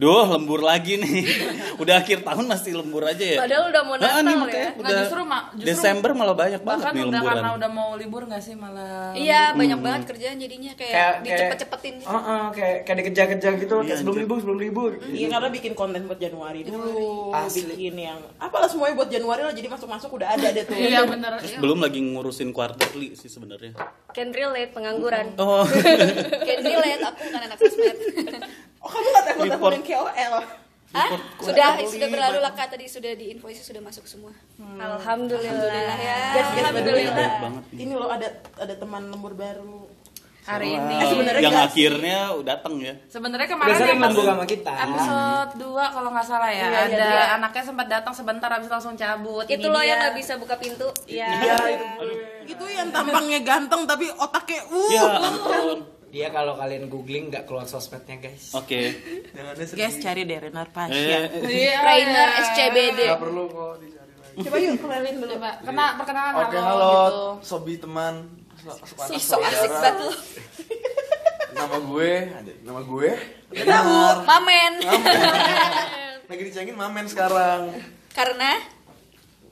Duh, lembur lagi nih. Udah akhir tahun masih lembur aja ya. Padahal udah mau Nah, Natal nih ya. udah justru, Ma- justru- Desember malah banyak banget Bahkan nih udah lemburan. karena udah mau libur gak sih malah Iya, banyak banget kerjaan jadinya kayak, Kayak- dicepet-cepetin gitu. Oh, oh, kayak kayak dikejar-kejar gitu Iya, kayak sebelum libur sebelum libur. Iya karena bikin konten buat Januari dulu, Asli. bikin yang apalah semuanya buat Januari lah jadi masuk-masuk udah ada deh tuh. Iya bener Belum lagi ngurusin quarterly sih sebenarnya. Can relate pengangguran. Oh. Can relate aku kan anak sosmed. Oh kamu nggak takut Report. takutin KOL? Hah? Sudah sudah berlalu lah Kak tadi sudah di invoice sudah masuk semua. Alhamdulillah ya. Guys, guys, way, Alhamdulillah. Baik banget nih. Ini loh ada ada teman lembur baru. hari ini. Eh, sebenarnya yang sih. akhirnya datang ya. Sebenarnya kemarin sering yang lembur sama kita. episode 2 kalau nggak salah ya, Iya, iya, ada iya. anaknya sempat datang sebentar habis langsung cabut. Itu loh yang nggak bisa buka pintu. Iya. Itu yang tampangnya ganteng tapi otaknya uh. Ya. Dia kalau kalian googling nggak keluar sosmednya guys. Oke. Ada Guys cari deh Renar Pasha. Eh, Iya, Trainer iya. SCBD. Gak perlu kok dicari lagi. Coba yuk kenalin dulu. Coba, kena perkenalan Oke, halo, halo, gitu. sobi teman, Si so asik banget. Nama gue, nama gue. Tahu, Mamen. Lagi dicengin Mamen sekarang. Karena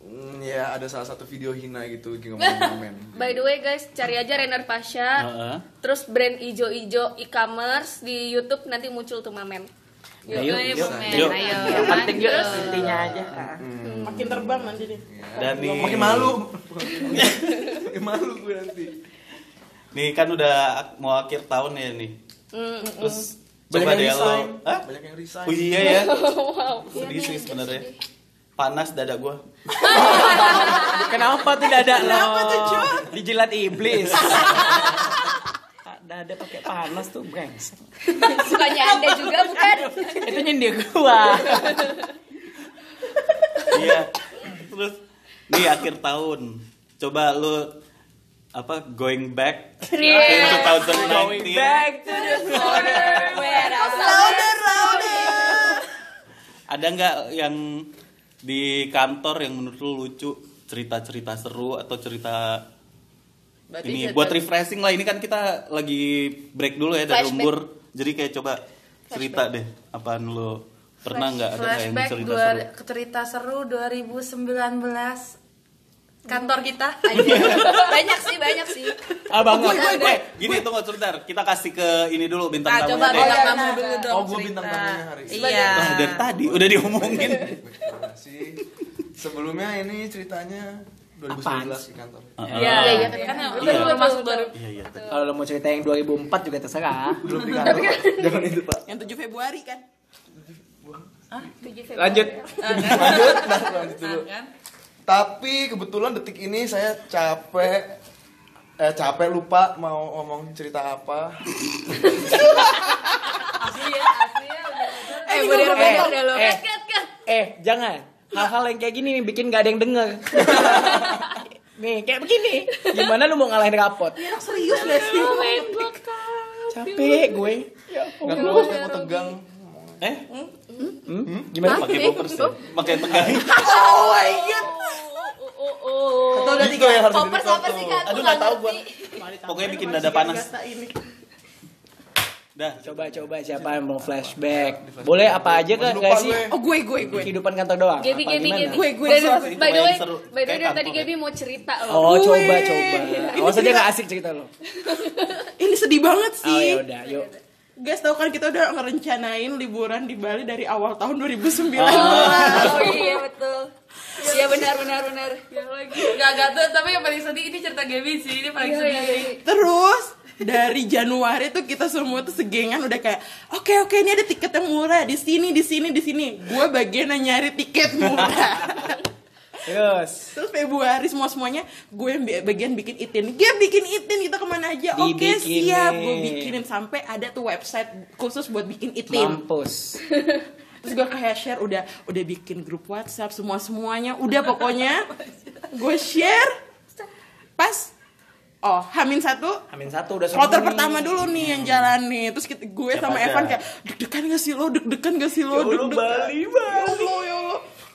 Hmm, ya ada salah satu video hina gitu Mamen. by the way guys, cari aja Renar Pasha. Heeh. Terus brand ijo-ijo e-commerce di YouTube nanti muncul tuh Mamen. Yuk, Yuk, yuk, yuk. Yuk. ayo. Yang penting yuk Terus, intinya aja. Makin terbang nanti deh. Dan nih Makin malu. Makin malu gue nanti. Nih kan udah mau akhir tahun ya nih. Mm, Terus Banyak coba yang deh lo. Banyak yang resign. Oh iya ya. wow. Sedih sih sebenarnya. Panas dada gua. Kenapa tuh dada lo? Dijilat iblis. dada pakai panas tuh brengsek. Sukanya Anda juga bukan? Itu nyindir gua. Iya. Terus nih akhir tahun. Coba lu apa going back Iya. in 2019 Going back to the Where ada nggak yang di kantor yang menurut lu lucu cerita-cerita seru atau cerita Berarti ini cerita- buat refreshing lah. Ini kan kita lagi break dulu ya dari Flashback. lembur jadi kayak coba cerita deh apaan lu? Pernah nggak ada yang cerita seru? cerita seru 2019 kantor kita. banyak sih, banyak sih. Abang Eh, gini tunggu sebentar kita kasih ke ini dulu bintang Nah, tamunya coba deh. bintang iya, tamu nah, dulu nah. dong. Oh, gua cerita. bintang tamunya hari ini. Iya. Wah, dari tadi udah diomongin. Sebelumnya ini ceritanya 2019 di kantor. Ah, Iya, iya, iya. Kan yang Betul, baru betul, masuk baru. iya iya Kalau lo mau cerita yang 2004 juga terserah. Belum di kantor. Pak. Jangan itu, Pak. Yang 7 Februari kan. Lanjut. Lanjut, nah, lanjut dulu. Tapi kebetulan detik ini saya capek eh capek lupa mau ngomong cerita apa. Asli ya, asli ya. Eh, bener-bener Eh, deh lo. eh. Eh, jangan. Hal-hal yang kayak gini nih bikin gak ada yang denger. nih, kayak begini. Gimana lu mau ngalahin rapot? Serius gak sih? Capek gue. Keluar saya mau tegang. Eh Hmm? Gimana? pakai poppers ya pakai tegang Oh my god. Oh, oh, oh. Atau udah Itu tiga. yang harus Poppers apa sih? Aku aduh nggak tahu gua ngerti. pokoknya bikin dada panas dah Coba-coba siapa yang mau flashback? Boleh apa aja kan guys sih? gue. Oh gue gue gue. Kehidupan kantor doang. Gaby, Apa Gaby, gimana? Gaby. Gue, gue, sorry. By the way, by the way dari tadi. Gaby mau cerita loh. Oh, Gue. coba coba. Awas aja gak asik cerita lo. Ini sedih banget Oh sih. ya udah, yuk. Guys, tau kan kita udah ngerencanain liburan di Bali dari awal tahun 2019. Oh iya betul. Iya benar benar benar. Gak gak tuh, tapi yang paling sedih ini cerita Gaby sih, ini paling Iya, sedih. iya, iya. Terus dari Januari tuh kita semua tuh segengan udah kayak oke oke ini ada tiket yang murah di sini di sini di sini. Gue bagian yang nyari tiket murah. Terus. Terus Februari semua semuanya gue yang bagian bikin itin. Dia bikin itin kita ke mana aja? Oke Dibikinin. siap. Gue bikinin sampai ada tuh website khusus buat bikin itin. Mampus. Terus gue kayak share udah udah bikin grup WhatsApp semua semuanya. Udah pokoknya gue share pas oh Hamin satu Amin satu udah kloter pertama dulu nih yang jalan nih terus kita, gue Siap sama aja. Evan kayak deg-degan gak sih lo deg-degan gak sih lo Ya deg-degan Bali, ya Allah ya Allah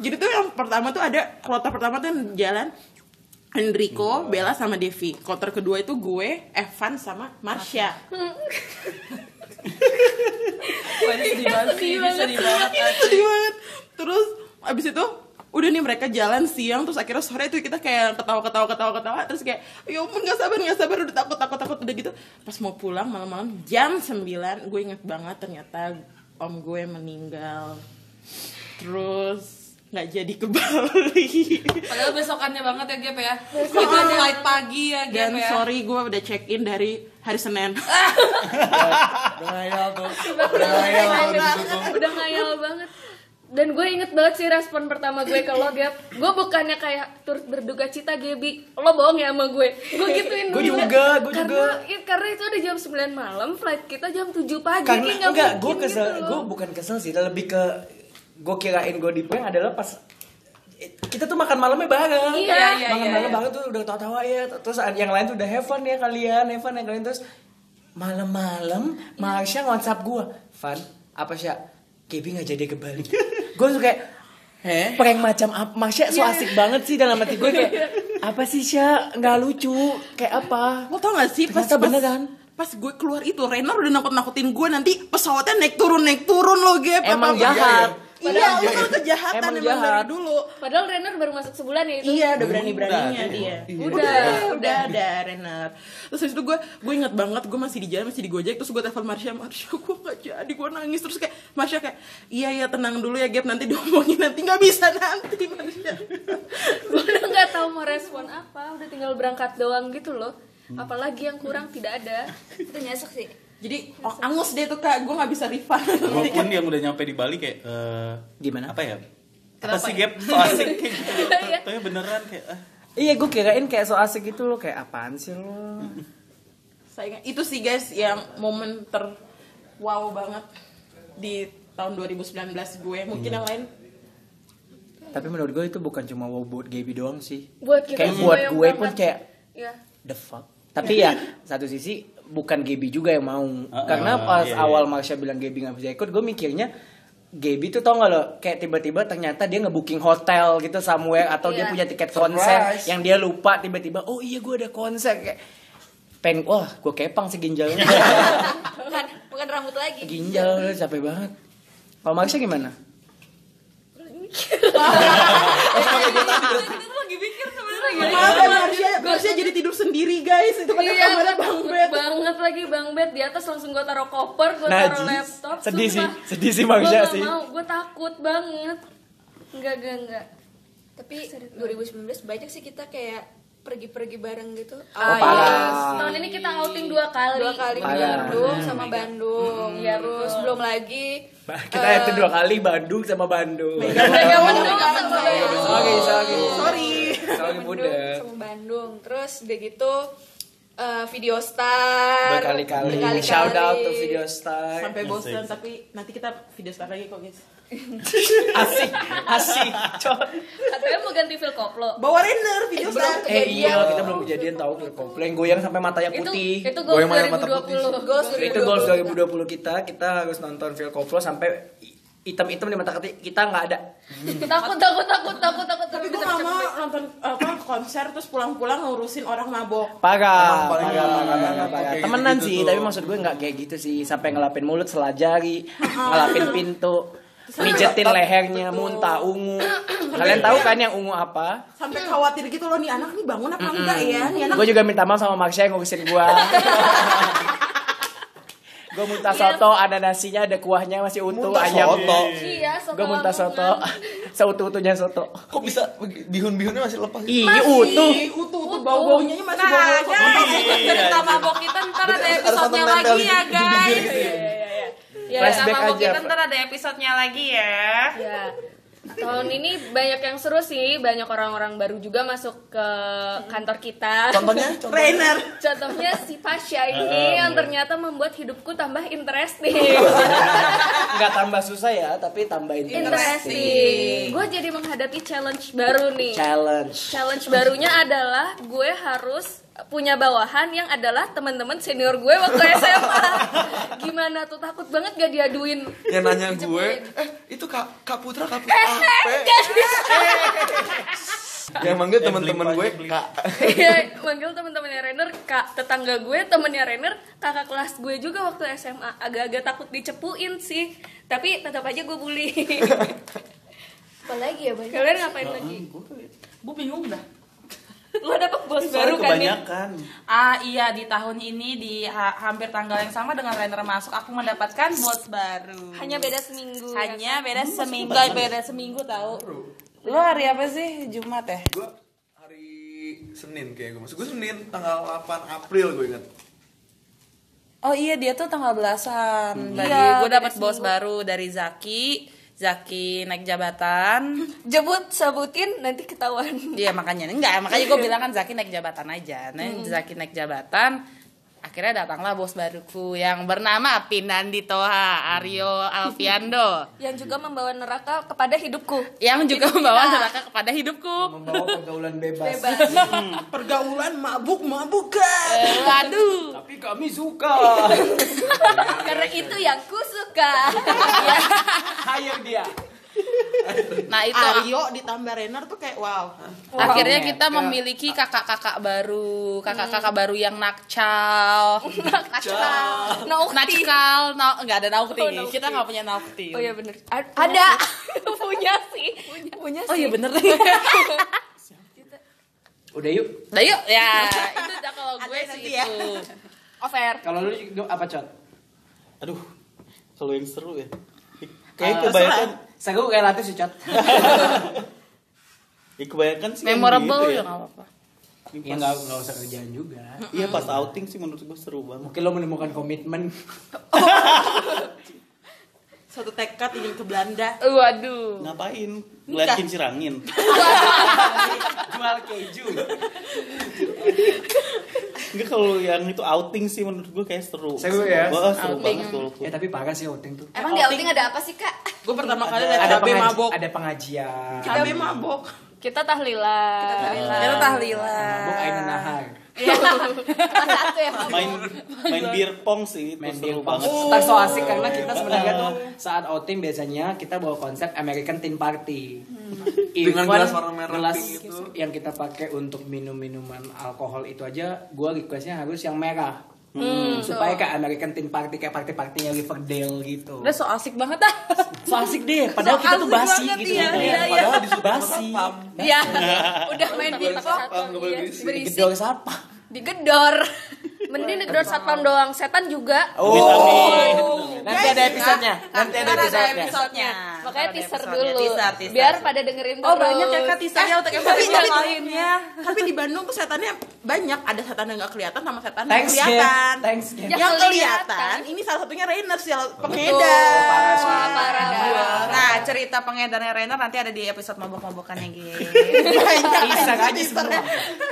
jadi tuh yang pertama tuh ada kloter pertama tuh yang jalan Enrico, Bella sama Devi. Kloter kedua itu gue, Evan sama Marsha. Wah, ini sedih banget sih, ini sedih banget. Sedih banget. Terus abis itu udah nih mereka jalan siang terus akhirnya sore itu kita kayak ketawa ketawa ketawa ketawa terus kayak ya ampun nggak sabar nggak sabar udah takut takut takut udah gitu pas mau pulang malam-malam jam 9 gue inget banget ternyata om gue meninggal terus nggak jadi ke Bali Padahal besokannya banget ya Gap ya. Itu flight pagi ya Gap dan ya. sorry gue udah check in dari hari Senin Udah ngayal tuh. Udah ngayal situ. udah ngayal banget dan gue inget banget sih respon pertama gue ke lo Gap gue bukannya kayak turut berduka cita Gebi lo bohong ya sama gue gue gituin Gue juga, gue juga. ya, karena itu ada jam 9 malam flight kita jam 7 pagi karena enggak gue kesel gitu gue bukan kesel sih lebih ke gue kirain gue di prank adalah pas kita tuh makan malamnya bareng Iya, iya, makan iya, malam bareng tuh udah tawa-tawa ya terus yang lain tuh udah have fun ya kalian have fun ya kalian terus malam-malam Marsha whatsapp gue Van apa sih Gaby nggak jadi ke Bali gue tuh kayak Heh? prank macam apa Marsha so Iya. asik banget sih dalam hati gue kayak apa sih Sya nggak lucu kayak apa Lo tau gak sih pas Ternyata pas, beneran. pas gue keluar itu Rainer udah nakut-nakutin gue nanti pesawatnya naik turun naik turun lo Gap Emang Apa-apa. jahat. Iya, lo tuh kejahatan Emang emang, jahat. dari dulu. Padahal Renner baru masuk sebulan ya itu. Iya udah berani-beraninya Udah, dia iya. Udah Udah. ada Renner. Terus habis itu gue Gue inget banget Gue masih di jalan Masih di Gojek Terus gue telepon Marsha Marsha gue gak jadi Gue nangis. Terus kayak Marsha kayak Iya ya tenang dulu ya Gap Nanti diomongin Nanti gak bisa nanti Marsha. Gue udah nggak tahu mau respon apa udah tinggal berangkat doang gitu loh. Apalagi yang kurang tidak ada. Itu nyesek sih Jadi oh, angus deh tuh kak. Gue gak bisa refund. Gue pun yang udah nyampe di Bali kayak eh, Gimana? Apa ya? Kenapa Apa sih ya? Gap? So asik. Kayak gitu. Tapi beneran kayak ah, Iya gue kirain kayak so asik gitu loh. Kayak apaan sih lo Saya itu sih guys yang momen ter wow banget di tahun 2019 gue. Mungkin yang lain. Tapi menurut gue itu bukan cuma wow buat Gaby doang sih. Buat kita Kayak buat gue pun kayak ya The fuck? Tapi ya satu sisi bukan Gaby juga yang mau Ah, Karena ah, pas iya, iya. awal Marsha bilang Gaby gak bisa ikut Gue mikirnya Gaby tuh tau gak lo Kayak tiba-tiba ternyata dia ngebooking hotel gitu somewhere Atau dia Iya. punya tiket konser Surprise. Yang dia lupa tiba-tiba Oh iya gue ada konser Kayak Pen, wah gue kepang sih ginjalnya bukan bukan rambut lagi Ginjal capek banget Kalau Marsha gimana? Mikir sebenarnya Maaf ya Marsha, Marsha jadi tidur sendiri guys Itu padahal Iya, kamarnya bang bed banget lagi bang bed di atas langsung gue taruh koper gue taruh Najis. laptop Sedih sih, sedih sih Marsha sih. mau gue takut banget enggak enggak enggak Tapi 2019 banyak sih kita kayak pergi-pergi bareng gitu. Ah, parah. iya. tahun ini kita outing dua kali Dua kali Parah. Bandung sama Bandung. Iya, Terus betul. belum lagi Kita itu dua kali Bandung sama Bandung Mega Bandung sama Bandung. Sorry, sorry Sorry Sorry Bandung Bunda sama Bandung. Terus udah gitu eh, video star. Berkali-kali. Berkali-kali. Shout out to Video Star. Sampai bosan tapi nanti kita video start lagi kok guys. Asik, asik Cok. katanya mau ganti feel koplo. Bawa Rainer video start Eh iya, kita belum kejadian tahu Phil Komplain goyang sampai matanya itu putih. itu Goyang goals mata putih. 2020 Goals Itu goals 2020 kita, kita harus nonton Phil Koplo sampai hitam-hitam di mata kita nggak ada. takut takut takut takut takut Tapi gue gak mau nonton apa konser terus pulang-pulang ngurusin orang mabok Parah, parah, gitu. Temenan gitu-gitu sih, tuh. tapi maksud gue nggak kayak gitu sih. Sampai ngelapin mulut, selajari, ngelapin pintu, mijetin lehernya, muntah ungu. Kalian tahu kan yang ungu apa? Sampai khawatir gitu loh nih anak nih bangun apa enggak ya Nih anak Gue juga minta maaf sama Marsha yang ngurusin gue. gue muntah soto, ada nasinya, ada kuahnya masih utuh, Muntah ayam. soto. iya soto Gue muntah soto, Lamongan. seutuh-utuhnya soto. Kok bisa begi- bihun-bihunnya masih lepas? Ih, utuh. Ih, utuh tuh bau-baunya masih Nah, bau ada cerita mabok kita ntar ada nonton nempel lagi ya guys. ya. Flashback aja. kita ntar ada episodenya lagi ya. ya tahun ini banyak yang seru sih banyak orang-orang baru juga masuk ke kantor kita Contohnya, contohnya. Rainer Contohnya si Pasha ini yang ternyata membuat hidupku tambah interesting. Nggak tambah susah ya, tapi tambah interesting. interesting. Gue jadi menghadapi challenge baru nih. Challenge. Challenge barunya adalah gue harus punya bawahan yang adalah teman-teman senior gue waktu SMA. Gimana tuh takut banget gak diaduin? Yang nanya gue, eh itu Kak, Kak Putra, Kak Putra Eh, bisa. Yang manggil Eh, teman-teman gue kak. Iya, manggil teman-temannya Renner kak tetangga gue temennya Renner kakak kelas gue juga waktu SMA agak-agak takut dicepuin sih tapi tetap aja gue bully Apalagi ya banyak. kalian ngapain lagi gue bingung dah lo dapet bos Soalnya baru kan ya kebanyakan. Ah iya di tahun ini di ha- hampir tanggal yang sama dengan Rainer masuk aku mendapatkan bos baru. hanya beda seminggu hanya beda seminggu, Gak beda seminggu tahu. Lo hari apa sih? Jumat ya? Gue hari Senin kayak gue. Maksud gue Senin tanggal 8 April gue ingat. Oh iya dia tuh tanggal belasan. Dari Iya, gue beda dapat bos baru dari Zaki. Zaki naik jabatan. jebut sebutin nanti ketahuan Iya makanya enggak, makanya gue bilang kan Zaki naik jabatan aja. Nah, Zaki naik jabatan, akhirnya datanglah bos baruku yang bernama Pinandi Toha Aryo Alfiando yang juga membawa neraka kepada hidupku yang juga membawa neraka kepada hidupku. Membawa pergaulan bebas. Pergaulan mabuk-mabukan. Eh, Waduh. Tapi kami suka. karena itu yang ku suka Hire dia. Nah itu Aryo ditambah Renner tuh kayak wow. akhirnya Wow. kita memiliki kakak-kakak baru, kakak-kakak baru yang nakcal. nakal naukti Nakcal, na nggak ada naukti. Oh. Kita nggak punya naukti. oh iya bener A- ada punya sih punya Oh iya sih bener. Udah yuk. Nah yuk ya itu udah kalau gue sih ya. itu. over Kalau lu apa cot? Aduh, kalau yang seru ya. Kayak kebanyakan, Seru relatif sih cot. ya kebanyakan sih Memorable gitu ya nggak apa-apa. Ya nggak nggak usah kerjaan juga. Iya pas outing sih menurut gue seru banget. Mungkin lo menemukan komitmen. Satu tekad ingin ke Belanda. waduh Ngapain? Ngeliat kincir angin. Jual keju. Enggak kalau yang itu outing sih menurut gue kayak seru. Seru ya? Wah, seru Outing. banget kalau Ya tapi parah sih outing tuh. emang di outing ada apa sih kak Gue pertama kali lihat Ada cabe pengaji- mabok. Ada pengajian. Cabe mabok. kita tahlilan Itu tahlilan. Mabok aina nahar. Satu ya main main beer pong sih itu Main seru beer pong. banget. Ntar so asik karena kita sebenarnya tuh saat outing biasanya kita bawa konsep American Teen Party. Dengan Even gelas warna merah gelas itu. yang kita pakai untuk minum minuman alkohol itu aja, gua requestnya harus yang merah. Supaya kayak American Teen Party kayak party-partinya Riverdale gitu. Udah so asik banget ah. So asik deh, padahal kita tuh basi banget, gitu. iya, kan. iya, iya. Padahal disuruh basi. satpam. Iya, udah main di iya, berisik. berisik. Gedor siapa? Digedor. Mending digedor satpam doang, setan juga. Oh, Amin. nanti ada episodenya. Nanti ada episodenya. episodenya. Makanya teaser episodenya. dulu. Teaser, teaser. Biar pada dengerin Oh terus. banyak ya kak teasernya untuk episode tapi- yang tapi- lainnya. Tapi di Bandung tuh setannya banyak. Ada setan yang nggak kelihatan sama setan yang kelihatan. Thanks. Ya, Yang kelihatan. ini salah satunya Rainer sih pengedar. parah sih. Wah, parah dah. Nah cerita pengedarnya Rainer nanti ada di episode mabok-mabokannya gitu. Iseng aja semua.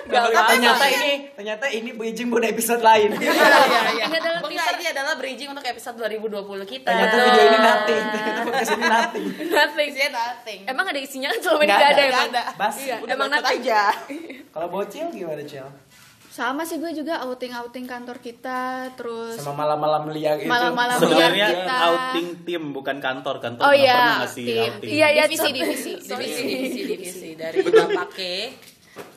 Ternyata ini ternyata ini bridging buat episode lain. Iya iya. Ini adalah Enggak, teaser. ini adalah bridging untuk episode 2020 kita. Ternyata video ini nothing. Ternyata podcast ini nothing. Nothing. Isinya nothing. Emang ada isinya kan selama ini nggak ada, emang. ada. Basi. Iya, Udah emang nothing. aja. Kalau bocil gimana, Cel? Sama sih gue juga outing-outing kantor kita, terus Sama malam-malam liar itu. Malam-malam Sebenarnya liar kita. outing tim bukan kantor. Kantor Oh nggak iya, pernah ngasih tim. outing. Iya, iya, divisi, divisi, Sorry. divisi divisi divisi dari Bapake.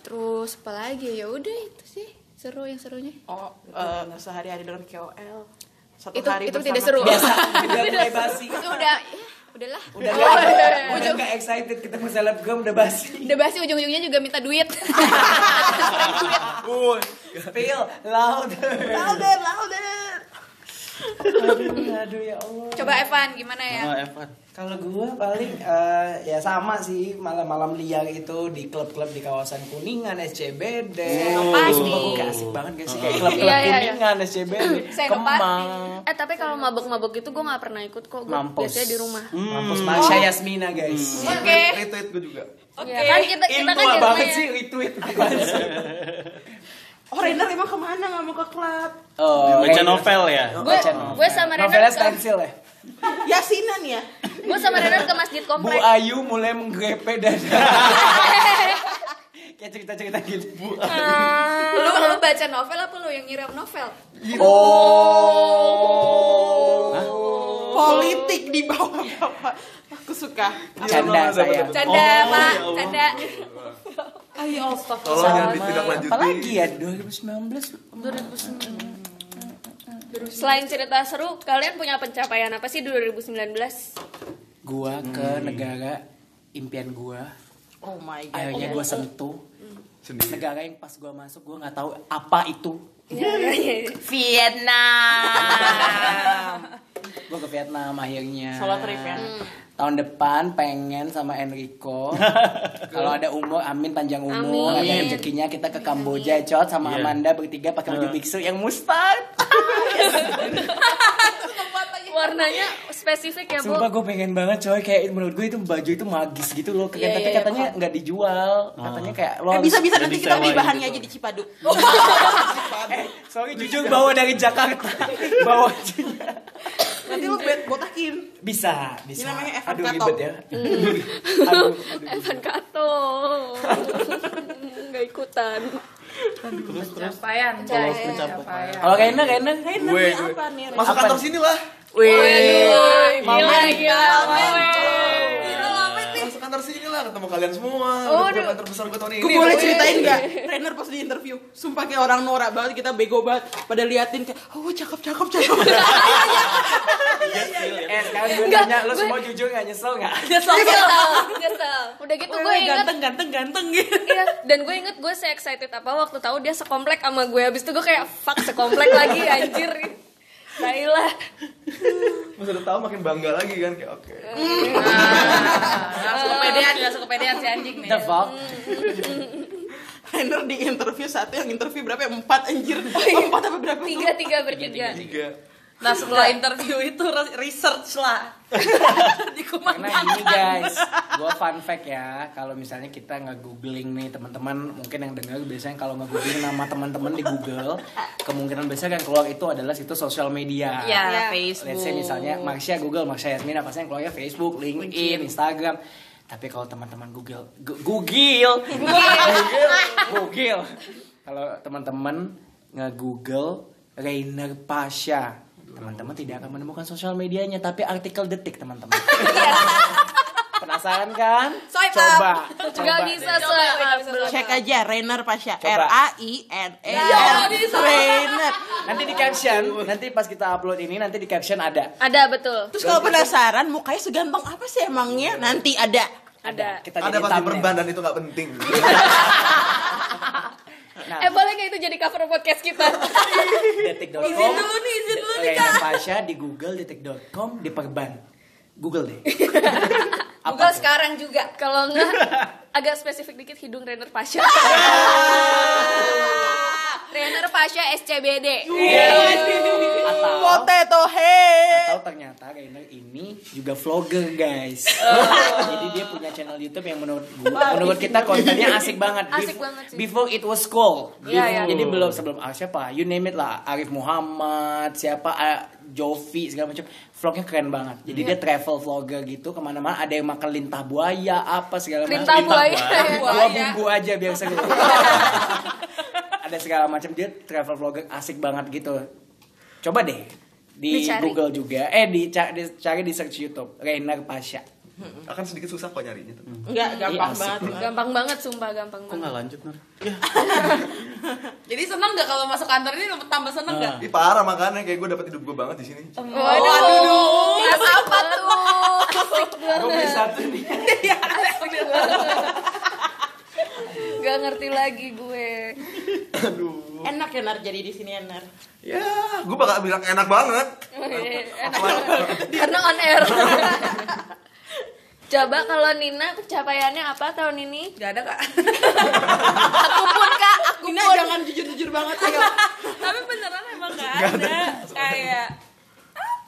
terus apa lagi ya udah itu sih seru yang serunya. Oh, eh, sehari-hari dengan KOL. Satu Itu hari itu tidak seru. Biasa. Udah mulai basi. itu udah ya, udahlah. Udah Oh, iya, iya. udah gak excited ketemu selebgram udah basi. Udah basi ujung-ujungnya juga minta duit. Spill louder. Louder, louder. aduh, aduh ya Allah. Coba Evan gimana ya? Sama Evan. Kalau gua paling eh, ya sama sih malam-malam liar itu di klub-klub di kawasan Kuningan, SCBD. Oh. Pasti. Gua asik banget gak sih kayak klub-klub Iya, iya, iya. Kuningan, SCBD, Senopati. Kemang. Eh tapi kalau mabok-mabok itu gue nggak pernah ikut kok. Gue Mampus. biasanya di rumah. Mampus Masya Yasmina guys. Oke. Retweet gue juga. Ya kan kita kita kan banget sih ya. retweet? Oh, Rainer emang ke mana nggak mau ke klub? Oh, Baca eh, novel ya. Gue gue sama Renat Novelnya stensil ya. Yasinan ya. gue sama Renat ke masjid Bu komplek. Ayu mulai menggrepe dada. Kayak cerita-cerita gitu. Bu lu lu baca novel apa lu yang ngirim novel? Politik di bawah-bawah. Aku suka. Canda saya. Canda, Oh, Pak. ya. Canda. Ayo, Tolong jangan ditindaklanjuti. Apalagi ya 2019 Selain cerita seru, kalian punya pencapaian apa sih 2019? gua ke negara impian gua Oh my god. akhirnya gua sentuh Sendiri. negara yang pas gua masuk gua nggak tahu apa itu Vietnam. gua ke Vietnam akhirnya Solo trip ya. Tahun depan pengen sama Enrico. Kalau ada umur amin panjang umur. Amin. ada rezekinya kita ke Kamboja cot sama Iya. Amanda bertiga pakai baju biksu yang mustard. Warnanya spesifik ya, Bu. Sumpah gue pengen banget coy. Kayak menurut gue itu baju itu magis gitu loh. Kayak, Iya, Tapi iya, iya, katanya nggak dijual. Katanya kayak lo Eh, bisa bisa nanti kita beli bahannya gitu. aja di Cipadu. Sorry jujur bawa dari Jakarta. Bawa nanti lu bet botakin. Bisa, bisa. Ini namanya Evan Aduh Kato. ribet ya Aduh, aduh. Evan Kato. Nggak ikutan. Pencapaian. Kalau guys. pencapaian. Kalau Kaina, Kaina Hey, Gue, namanya gue. apa nih? Masuk kantor sini lah. Gila, gila. Masuk kantor sini lah ketemu kalian semua. Oh, Udah aduh. kantor besar gue tahun ini. Gue boleh ceritain gak? Trainer pas di interview Sumpah kayak orang norak banget Kita bego banget Pada liatin kayak Oh cakep cakep cakep Eh sekarang gue Nggak, nanya Lo semua jujur gak nyesel gak? Nyesel, nyesel. Udah gitu gue inget Ganteng ganteng ganteng gitu Iya, dan gue inget gue se excited apa waktu tahu dia sekomplek sama gue. Habis itu gue kayak fuck sekomplek lagi anjir. Baiklah. Mas udah tahu makin bangga lagi kan kayak oke. Langsung kepedean, langsung kepedean si anjing nih. The fuck? Trainer di interview satu yang interview berapa ya? Empat anjir Empat apa berapa? Tiga tiga bertiga. Tiga. Nah setelah interview itu re- research lah. Di Karena ini guys, gue fun fact ya, kalau misalnya kita nge-googling nih teman-teman, mungkin yang dengar biasanya kalau nge-googling nama teman-teman di Google, kemungkinan besar yang keluar itu adalah situs sosial media. Ya, Ya. Facebook. Let's say misalnya Marsha Google, Marsha Yasmina pasti yang keluarnya Facebook, LinkedIn, Instagram. Tapi kalau teman-teman Google, Google, Google, Google. Kalau teman-teman nge-Google Rainer Pasha, teman-teman tidak akan menemukan sosial medianya, tapi artikel detik teman-teman. Penasaran kan? Swipe Coba, Gak coba bisa swipe up. Cek aja Rainer Pasha. R A I N E R. Rainer Nanti di caption, nanti pas kita upload ini nanti di caption ada. Ada betul. Terus kalau penasaran mukanya seganteng apa sih emangnya? Nanti ada Ada. Kita Ada pasti perban dan itu nggak penting. Nah, Eh boleh gak itu jadi cover podcast kita? detik.com. Izin dulu nih, izin dulu nih kak. Pasha di Google detik.com di perban. Google deh. Google sekarang juga. Kalau enggak agak spesifik dikit hidung Rainer Pasha. Trainer Pasha SCBD. Atau potato head. atau ternyata Rainer ini juga vlogger guys. Jadi dia punya channel YouTube yang menurut gua, menurut kita kontennya asik banget. Asik Bef- banget sih. Before it was cool. Iya, Bef- iya. Jadi belum sebelum ah, siapa? You name it lah. Arif Muhammad, siapa? Ah, Jovi segala macam. Vlognya keren banget. Jadi Iya. dia travel vlogger gitu ke mana-mana. Ada yang makan lintah buaya apa segala macam. Lintah buaya. Gua bumbu aja biar seru. Ada segala macam dia travel vlogger asik banget gitu. Coba deh di Dicari. Google juga. Eh dicari, dicari di search YouTube Rainer Pasha. Akan sedikit susah kok nyarinya tuh. Enggak, gampang Iya, banget. Gampang banget sumpah gampang Kok banget. nggak lanjut Nur? Jadi seneng gak kalau masuk kantor ini tambah seneng gak? Ih parah makanya kayak gue dapet hidup gue banget di sini. Waduh. Apa tuh? Asik Gue beli banget. satu nih. Gak ngerti lagi gue. Aduh. Enak ya Nar jadi di sini ya Nar. Ya, gue bakal bilang enak banget. Enak Karena on air. Coba kalau Nina pencapaiannya apa tahun ini? Gak ada kak. Aku pun kak, aku Nina pun. jangan jujur-jujur banget ayo. Tapi beneran emang gak ada. Kayak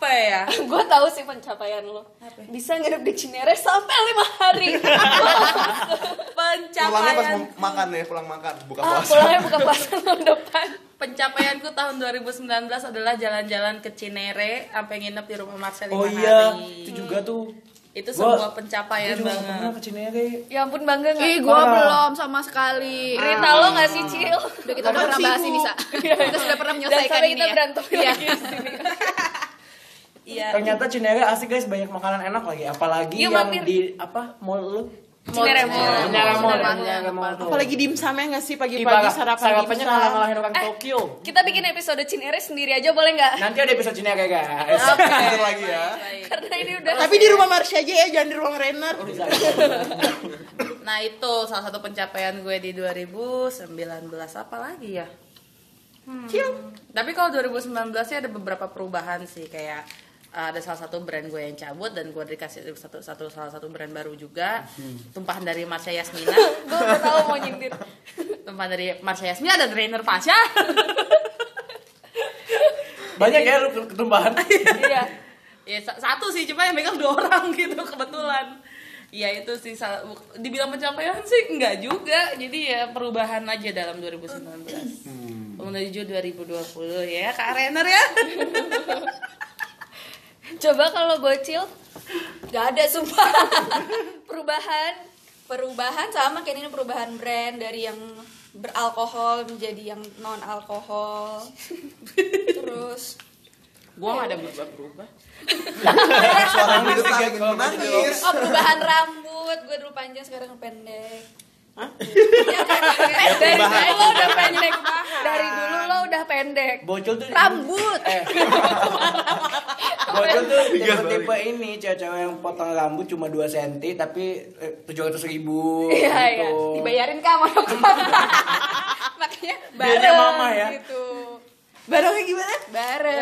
apa ya? gue tahu sih pencapaian lo. Bisa nginep di Cinere sampai lima hari. Pulangnya pas Pencapaian mau makan ya, pulang makan, buka ah, puasa. pulangnya buka puasa tahun depan. pencapaianku tahun 2019 adalah jalan-jalan ke Cinere sampai nginep di rumah Marcel Oh iya, hari. itu juga tuh. Itu Gua- sebuah pencapaian Gua juga pernah banget. ke Cinere. Ya ampun bangga nggak? Ih, gua belum sama sekali. Rita lo nggak sih Cil? Udah kita udah pernah bahas ini, Sa. Kita sudah pernah Dan menyelesaikan sampai ini kita ya. berantem lagi sini. Iya. Ternyata Cinere asik guys, banyak makanan enak lagi. Apalagi Yuk, yang mampir. di apa mall lu? Cinere Mall. Cinere Mall, Cinere. Apalagi dimsumnya nggak sih Ih, pagi-pagi sarapan Sarapannya dimsum. ngalah-ngalahin orang Eh. Tokyo. Kita bikin episode Cinere sendiri aja boleh nggak? Nanti ada episode Cinere guys. Bentar lagi ya. Karena ini udah. Tapi di rumah Marsha aja ya, jangan di ruang Renner. Nah itu salah satu pencapaian gue di 2019 apa lagi ya? Hmm. Tapi kalau 2019 sih ada beberapa perubahan sih kayak ada salah satu brand gue yang cabut dan gue dikasih satu satu salah satu brand baru juga. Tumpahan dari Marsha Yasmina. Gue udah tahu mau nyindir. tumpahan dari Marsha Yasmina dan trainer Pasha. Banyak ya lu ketumbahan. Iya. ya sa- satu sih cuma yang megang dua orang gitu kebetulan. Ya itu sih dibilang pencapaian sih enggak juga. Jadi ya perubahan aja dalam 2019 menuju 2020 ya Kak Renner ya Coba kalau bocil Gak ada sumpah. Perubahan. Perubahan sama kayak ini perubahan brand Dari yang beralkohol menjadi yang non alkohol Terus. Gua nggak ada berubah-berubah Suara lu itu ingin menangis. Oh perubahan rambut. Gue dulu panjang sekarang pendek. Dari dulu lo udah pendek. Dari dulu lo udah pendek. Bocil tuh Rambut. Eh. Bocil tuh tipe-tipe ini cewek-cewek yang potong rambut cuma 2 cm tapi tujuh ratus ribu Iya, iya. gitu. Dibayarin dokter Makanya bareng mama ya. gitu Barangnya gimana? Bareng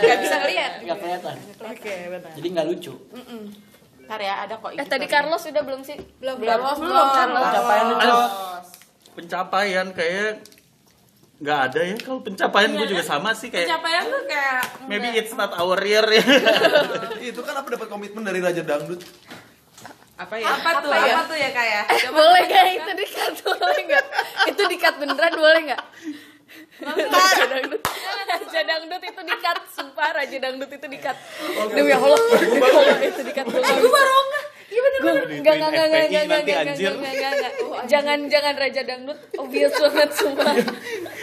Gak bisa ngeliat Nggak kelihatan. Oke, benar. Jadi nggak lucu. Ntar ya, ada kok. Eh tadi Carlos udah belum sih? Belum Belum. belum Belum. Carlos. Pencapaian. Cok. pencapaian kayak nggak ada ya. Kalau pencapaian gue juga sama sih kayak pencapaian tuh kayak maybe it's not our year ya. Itu kan apa dapat komitmen dari Raja Dangdut? Apa ya? apa tuh? Apa tuh ya kayak Eh, boleh gak itu dikat boleh gak? Itu dikat beneran boleh gak? Raja dangdut. Raja dangdut itu dikat. Sumpah Raja dangdut itu dikat. Demi Allah. Itu dikat. Gue Gue baru enggak Iya bener bener Enggak enggak enggak enggak enggak nanti, anjir. Jangan jangan Raja dangdut Obvious banget sumpah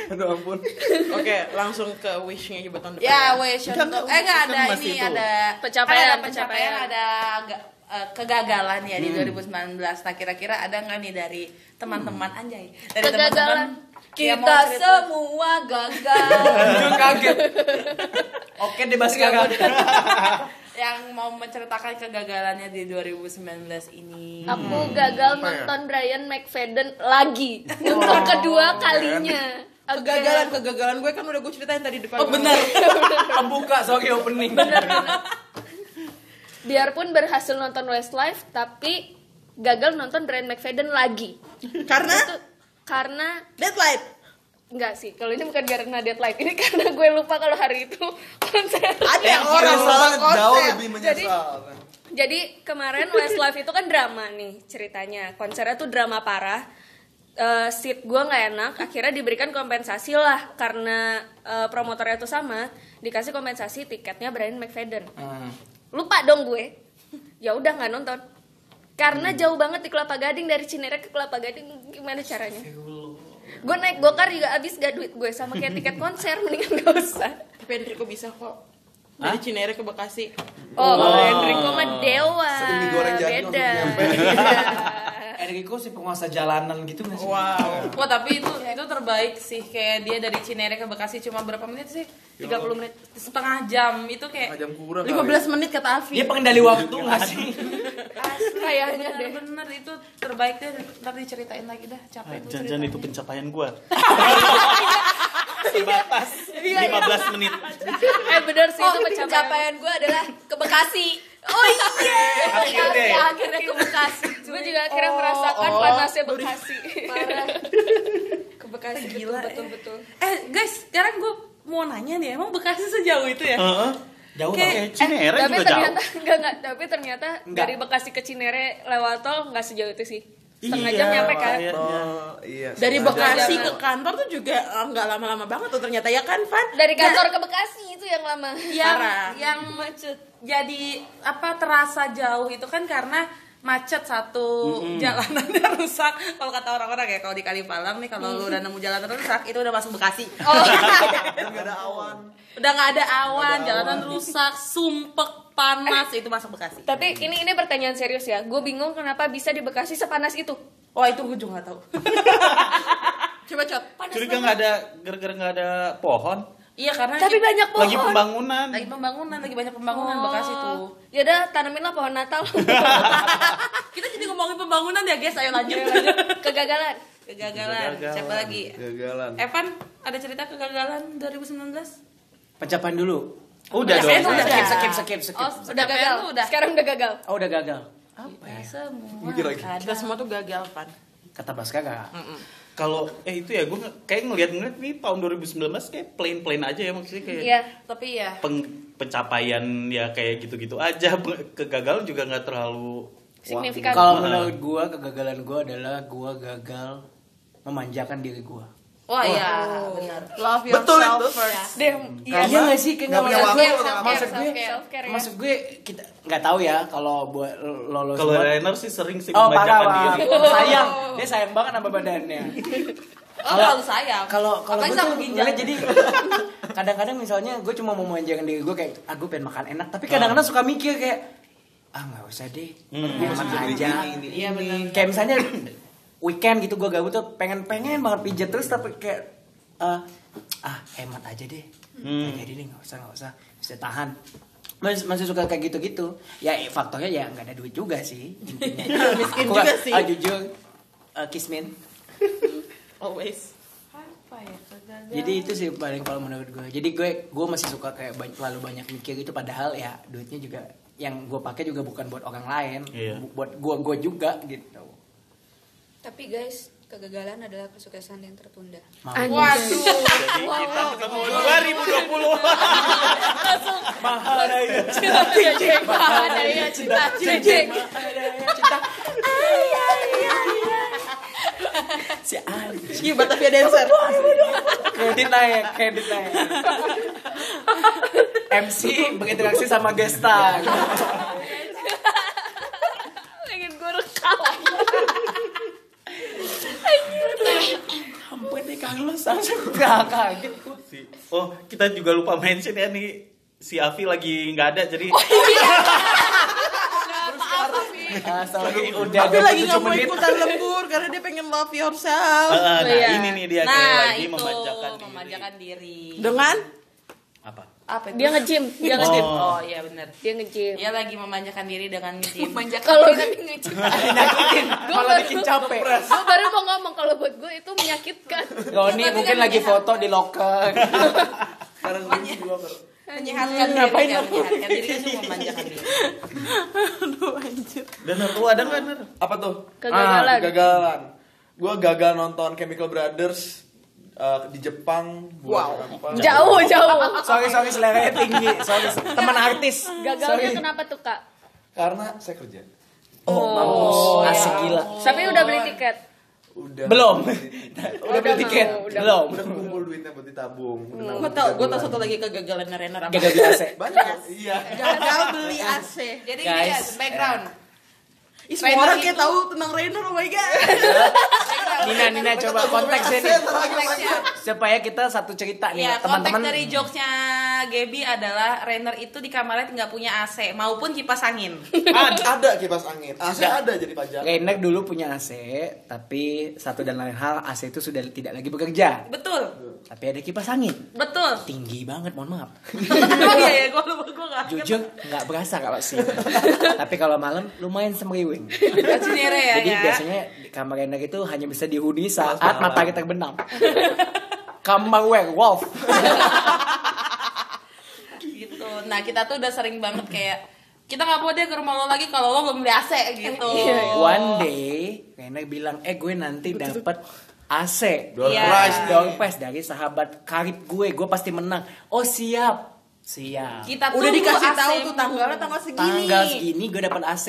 Aduh ampun. Oke, langsung ke wishnya aja buat tahun depan. ya wish untuk eh nggak ada Kan masih ini ada Pencapaian, ada pencapaian ada eh, kegagalan ya di 2019 nah kira-kira ada nggak nih dari teman-teman anjay dari Kegagalan. Kita semua gagal kaget. Oke deh Bas kakak. Yang mau menceritakan kegagalannya di 2019 ini. Aku gagal nonton Brian McFadden lagi. Untuk kedua kalinya. Oke. Kegagalan kegagalan gue kan udah gue ceritain tadi depan. oh benar Pembuka soalnya opening. Biarpun berhasil nonton Westlife Tapi gagal nonton Brian McFadden lagi. Karena? Itu karena deadline. Enggak sih, kalau ini bukan karena deadline. Ini karena gue lupa kalau hari itu konser. Ada Yang orang lupa jauh lebih menyesal. Jadi kemarin Westlife itu kan drama nih ceritanya. Konsernya tuh drama parah. Eh, Seat gue nggak enak Akhirnya diberikan kompensasi lah. Karena eh, promotornya tuh sama Dikasih kompensasi tiketnya Brian McFadden. Hmm. Lupa dong gue. Ya udah nggak nonton. Karena jauh banget di Kelapa Gading dari Cinere ke Kelapa Gading gimana caranya gue naik gokar juga abis gak duit gue sama kayak tiket konser mendingan gak usah Tapi Enrico bisa kok. Dari Cinere ke Bekasi. oh, oh. Enrico mah dewa Sering jadi beda. Enrico sih penguasa jalanan gitu nggak sih? Wow. Wah tapi itu itu terbaik sih kayak dia dari Cinere ke Bekasi cuma berapa menit sih? 30 menit setengah jam itu kayak Jam kurang 15 menit kata Alfi. Dia pengendali waktu nggak sih? kayaknya deh bener-bener itu terbaik deh ntar diceritain lagi dah capek tuh jangan itu pencapaian gue sebatas 15 menit eh bener sih Oh, itu pencapaian pencapaian gue adalah ke Bekasi. Oh iya. Akhirnya. Ya, akhirnya ke Bekasi. Gue juga akhirnya merasakan oh. panasnya Bekasi Parah. Ke Bekasi betul Gila, betul eh. betul. eh guys sekarang gue mau nanya nih emang Bekasi sejauh itu ya Heeh. Jauh Kayak- Cinere tapi juga jauh ternyata enggak enggak tapi ternyata Enggak. dari Bekasi ke Cinere lewat tol nggak sejauh itu sih setengah Iya, jam nyampe kan akhirnya. Oh, iya. Dari. Bekasi Jangan. ke kantor tuh juga eh, nggak lama-lama banget tuh ternyata ya kan, Van? dari kantor ke Bekasi itu yang lama yang Parah. yang macet jadi apa terasa jauh itu kan karena macet satu jalanannya rusak kalau kata orang-orang ya kalau di Kalipalang nih kalau lu udah nemu jalanan rusak itu udah masuk Bekasi oh Dan nggak ada awan. udah nggak ada awan jalanan rusak sumpek sepanas itu masuk Bekasi. Tapi ini ini pertanyaan serius ya. Gue bingung kenapa bisa di Bekasi sepanas itu. Wah itu gue juga gak tahu. Coba cot. Curiga nggak ada gara-gara nggak ada pohon. Iya karena Tapi kita- banyak pohon. Lagi pembangunan. lagi pembangunan, lagi banyak pembangunan Bekasi tuh. Ya udah tanaminlah pohon Natal. Kita jadi ngomongin pembangunan ya guys, ayo lanjut. Kegagalan. Kegagalan. Kegagalan. Siapa lagi? Gagalan. Evan, ada cerita kegagalan 2019? Pencapaian dulu. Udah Udah, dong. udah. Skip, skip, skip, skip, Oh. Udah gagal. udah. Sekarang udah gagal. Oh, udah gagal. Apa Ya, ya? semua. Lagi. Kita semua tuh gagal pan. Kata Baska gak? Kalau eh itu ya gue kayak ngeliat-ngeliat nih tahun 2019 kayak plain-plain aja ya maksudnya kayak Iya. Tapi ya peng- pencapaian ya kayak gitu-gitu aja kegagalan juga nggak terlalu Signifikan. Kalau menurut gua kegagalan gua adalah gua gagal memanjakan diri gua. Wah iya, benar. Love Betul yourself itu. first. Deh, Iya iya. gak sih? Kayak Nggak punya maksud waktu maksud gue, ya. maksud gue kita nggak tahu ya kalau buat lo lo kalau Rainer sih sering sih Oh Bang. diri sayang dia sayang banget sama badannya Oh, terlalu sayang. kalau kalau gue tuh jadi kadang-kadang misalnya gue cuma mau memanjakan diri gue kayak ah gue pengen makan enak tapi kadang-kadang suka mikir kayak ah nggak usah deh Hmm. hemat aja Iya benar. kayak misalnya weekend gitu gue gabut tuh pengen pengen banget pijat terus tapi kayak eh, ah hemat aja deh. Hmm. Nggak jadi deh nggak usah nggak usah. Bisa tahan. Masih, masih suka kayak gitu-gitu. Ya faktornya ya nggak ada duit juga sih intinya. Miskin Aku juga sih. ah, jujur. Uh, kismin. Always. Apa ya jadi itu sih paling kalau menurut gue jadi gue gue masih suka kayak banyak, terlalu banyak mikir gitu padahal ya duitnya juga yang gue pakai juga bukan buat orang lain. Iya. bu- buat gue gue juga gitu Tapi guys, kegagalan adalah kesuksesan yang tertunda. Mau. Waduh. jadi kita ketemu 2020 mahal ya Ada ya cinta cicing. si Ali Iya, Batavia dancer. kredit naik kredit naik. MC berinteraksi sama gesta Pengen gue rekam. ampun nih Carlos langsung gak kaget. Si- oh kita juga lupa mention ya nih si Avi lagi nggak ada jadi Ah, sorry, udah Tapi lagi 27 nggak mau ikutan lembur karena dia pengen love yourself. Ah, nah iya. ini nih dia kayak Nah, lagi itu memanjakan diri. memanjakan diri. Dengan apa itu? Dia nge-gym, dia nge-gym. Oh iya benar. Dia nge-gym. Dia lagi memanjakan diri dengan nge-gym. Kalau nyakitin malah bikin capek gue baru mau ngomong kalau buat gue itu menyakitkan. Roni mungkin lagi foto di locker Sekarang gue juga menyehatkan diri, Ngapain kan, aku? menyehatkan diri itu memanjakan diri. Aduh anjir. dan lu ada nggak apa tuh? Kegagalan. Ah, kegagalan. Gue gagal nonton Chemical Brothers uh, di Jepang. buat Wow. apa. Jauh, jauh. sorry sorry seleranya tinggi sorry teman artis Gagalnya kenapa tuh, Kak? Karena saya kerja. Oh, asik gila Tapi udah beli tiket. Udah. belum udah beli tiket udah. belum Udah kumpul duitnya buat ditabung. Nabung Gue tau, gue tau satu lagi kegagalan Renner apa? gagal beli AC Banyak. Iya. Gagal beli AC. Jadi Guys. dia background. Ih, semua orang kayak tahu tentang Renner, oh my god. Nina Nina coba konteksnya nih Konteksnya. supaya kita satu cerita nih Ya, konteks teman-teman dari jokesnya Gaby adalah Rainer itu di kamarnya nggak punya AC maupun kipas angin. Ada, ada kipas angin. AC ada jadi pajak. Rainer dulu punya AC tapi satu dan lain hal AC itu sudah tidak lagi bekerja Betul, tapi ada kipas angin betul. tinggi banget mohon maaf oh iya ya, gue lupa gue nggak. jujur nggak berasa kalau sih tapi kalau malam lumayan semriwing Cinere ya. jadi ya. biasanya di kamar Rainer itu hanya bisa dihuni saat matahari terbenam kamar werewolf gitu. Nah kita tuh udah sering banget kayak kita nggak mau deh ke rumah lo lagi kalau lo belum beli AC gitu. One day Rena bilang, eh gue nanti dapat AC Door prize nih. door prize dari sahabat karib gue, gue pasti menang. Oh siap, siap. Kita Udah dikasih AC tahu tuh tanggalnya tanggal segini. Tanggal segini gue dapat AC.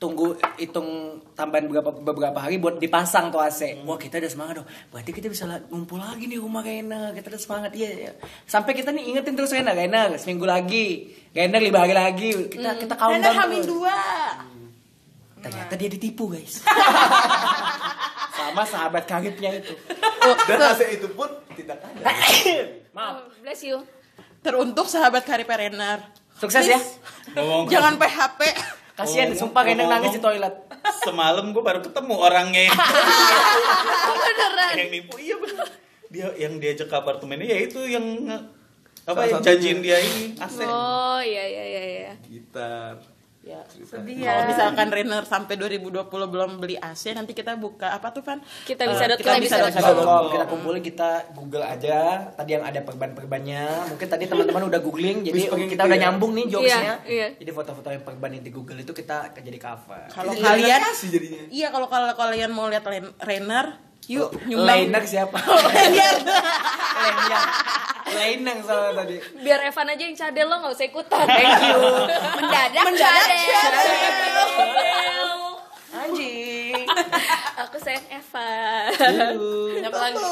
Tunggu hitung tambahan beberapa beberapa hari buat dipasang tuh AC. Wah kita udah semangat dong. Berarti kita bisa ngumpul lagi nih rumah Rena. Kita udah semangat iya. iya. Sampai kita nih ingetin terus Rena, Rena seminggu lagi. Rena lima hari lagi. Kita kita Renner countdown hamil dua. Ternyata dia ditipu guys. Sama sahabat karibnya itu. Dan AC itu pun tidak ada. Maaf. Bless you. Teruntuk sahabat karib Renner. Sukses ya. Ngomong Jangan PHP. Kasihan, Ngomong- sumpah Gendeng ngomong- nangis di toilet. Semalam gue baru ketemu orangnya Beneran. yang nipu. Iya bener. Dia yang diajak ke apartemennya ya itu yang apa Salah yang satunya. janjiin dia ini Asep. Oh iya iya iya iya. Gitar. Ya, Sedih Kalau ya. misalkan Renner sampai 2020 belum beli AC, nanti kita buka apa tuh, Van? Kita Eh, bisa dot kita bisa. Kalau kita kumpulin kita Google aja tadi yang ada perban-perbannya. Mungkin tadi teman-teman udah googling jadi kita gitu udah ya. nyambung nih jokesnya. Iya, iya. Jadi foto-foto yang perban yang di Google itu kita jadi cover. Kalau kalian. Iya, kalau kalau kalian mau lihat Renner, yuk nyumbang. Lainer siapa? Lainer. Lainer. Lainer soalnya tadi. Biar Evan aja yang cadel lo nggak usah ikutan. Thank you. Mendadak, Mendadak cadel. Anjing. Aku sayang Evan. Apa lagi?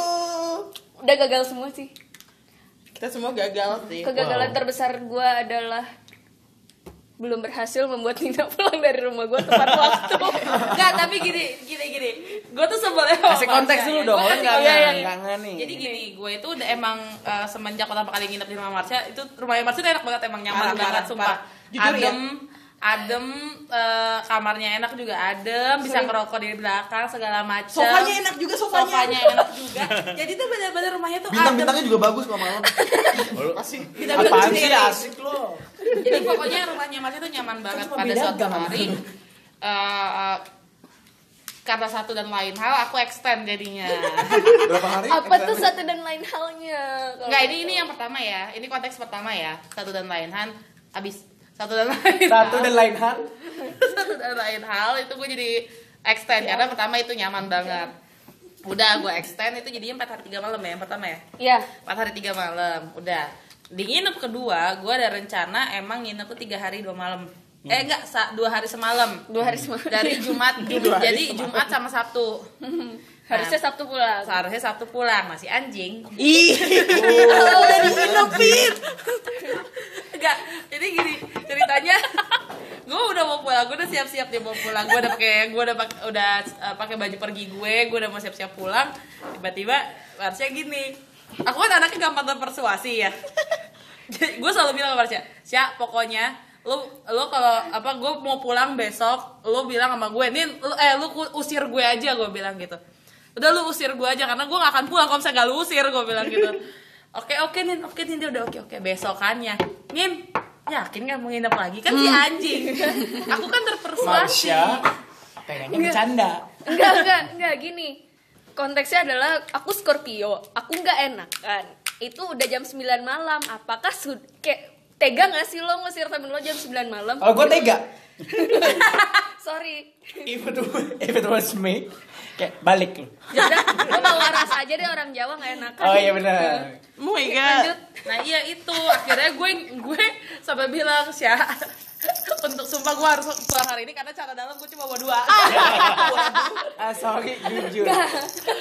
Udah gagal semua sih. Kita semua gagal sih. Kegagalan terbesar gue adalah belum berhasil membuat Nina pulang dari rumah gue tepat waktu. Enggak, tapi gini, gini, gini. Gue tuh sebelnya Kasih konteks dulu ya. dong, Gua kan enggak nih. Jadi gini, gue itu udah emang eh, semenjak pertama kali nginep di rumah Marsha itu rumahnya Marsha enak banget emang nyaman banget sumpah. ya? Adem, eh, kamarnya enak juga adem, bisa ngerokok di belakang segala macam. Sofanya enak juga sofanya. Sofanya enak juga. Jadi tuh benar-benar rumahnya tuh adem. Bintang-bintangnya juga bagus kalau malam. Bintang-bintang Apaan sih sendiri. asik lo? Jadi pokoknya rumahnya Marsha tuh nyaman banget cuma pada suatu hari. eh, karena satu dan lain hal aku extend jadinya. Berapa hari? Apa tuh satu dan lain halnya? Kalau Enggak, ini ini yang pertama ya. Ini konteks pertama ya. Satu dan lain hal abis satu dan lain Satu hal. dan lain hal. satu dan lain hal itu gue jadi extend karena pertama itu nyaman banget. Udah gue extend itu jadinya 4 hari 3 malam ya yang pertama ya. Iya. 4 hari 3 malam. Udah. Di nginep kedua, gue ada rencana emang nginep tuh 3 hari 2 malam. Eh enggak, dua hari semalam. Dua hari semalam. Dari Jumat, jadi Jumat sama Sabtu. Harusnya Sabtu pulang. Seharusnya Sabtu pulang, masih anjing. Ih. Udah diinepin. Enggak, jadi gini ceritanya gue udah mau pulang, gue udah siap-siap dia mau pulang, gue udah pakai gue udah pakai udah uh, pakai baju pergi gue, gue udah mau siap-siap pulang, tiba-tiba harusnya gini, aku kan anaknya gampang terpersuasi ya, jadi gue selalu bilang ke Marsha, Sya pokoknya lu lu kalau apa gue mau pulang besok, lu bilang sama gue, nih lu eh lu usir gue aja gue bilang gitu, udah lu usir gue aja karena gue gak akan pulang kalau misalnya gak lu usir gue bilang gitu oke oke nin oke nin dia udah oke oke besokannya nin yakin gak mau nginep lagi kan si anjing aku kan terpersuasi Marsha pengennya bercanda. Enggak, enggak, enggak gini. Konteksnya adalah aku Scorpio, aku nggak enak kan. Itu udah jam 9 malam. Apakah sud kayak tega gak sih lo ngusir temen lo jam 9 malam? Kalau gue tega, Sorry. if it, if it was me, kayak balik lo. Yaudah, mau waras aja deh orang Jawa gak enakan. Oh iya benar. Oh my god. Lanjut. nah iya itu akhirnya gue gue sampai bilang sih untuk sumpah gue harus pulang hari ini karena cara dalam gue cuma bawa dua Ah sorry jujur.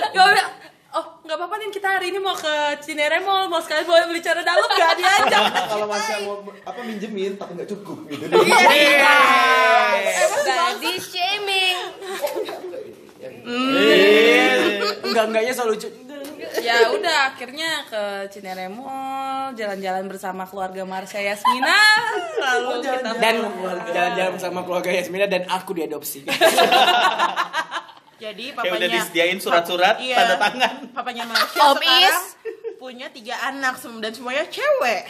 Bilang, oh nggak apa-apa nih kita hari ini mau ke Cinere Mall mau sekali boleh beli cara dalam gak diajak Kalau masih mau apa minjemin tapi nggak cukup gitu. Body shaming. Enggak enggaknya selalu lucu. ya udah akhirnya ke Cinere Mall jalan-jalan bersama keluarga Marsha Yasmina lalu kita Dan jalan-jalan bersama keluarga Yasmina dan aku diadopsi. Jadi Kayak udah papanya disediain surat-surat Iya. tanda tangan. papanya Marsha Om sekarang Is. punya tiga anak dan semuanya cewek.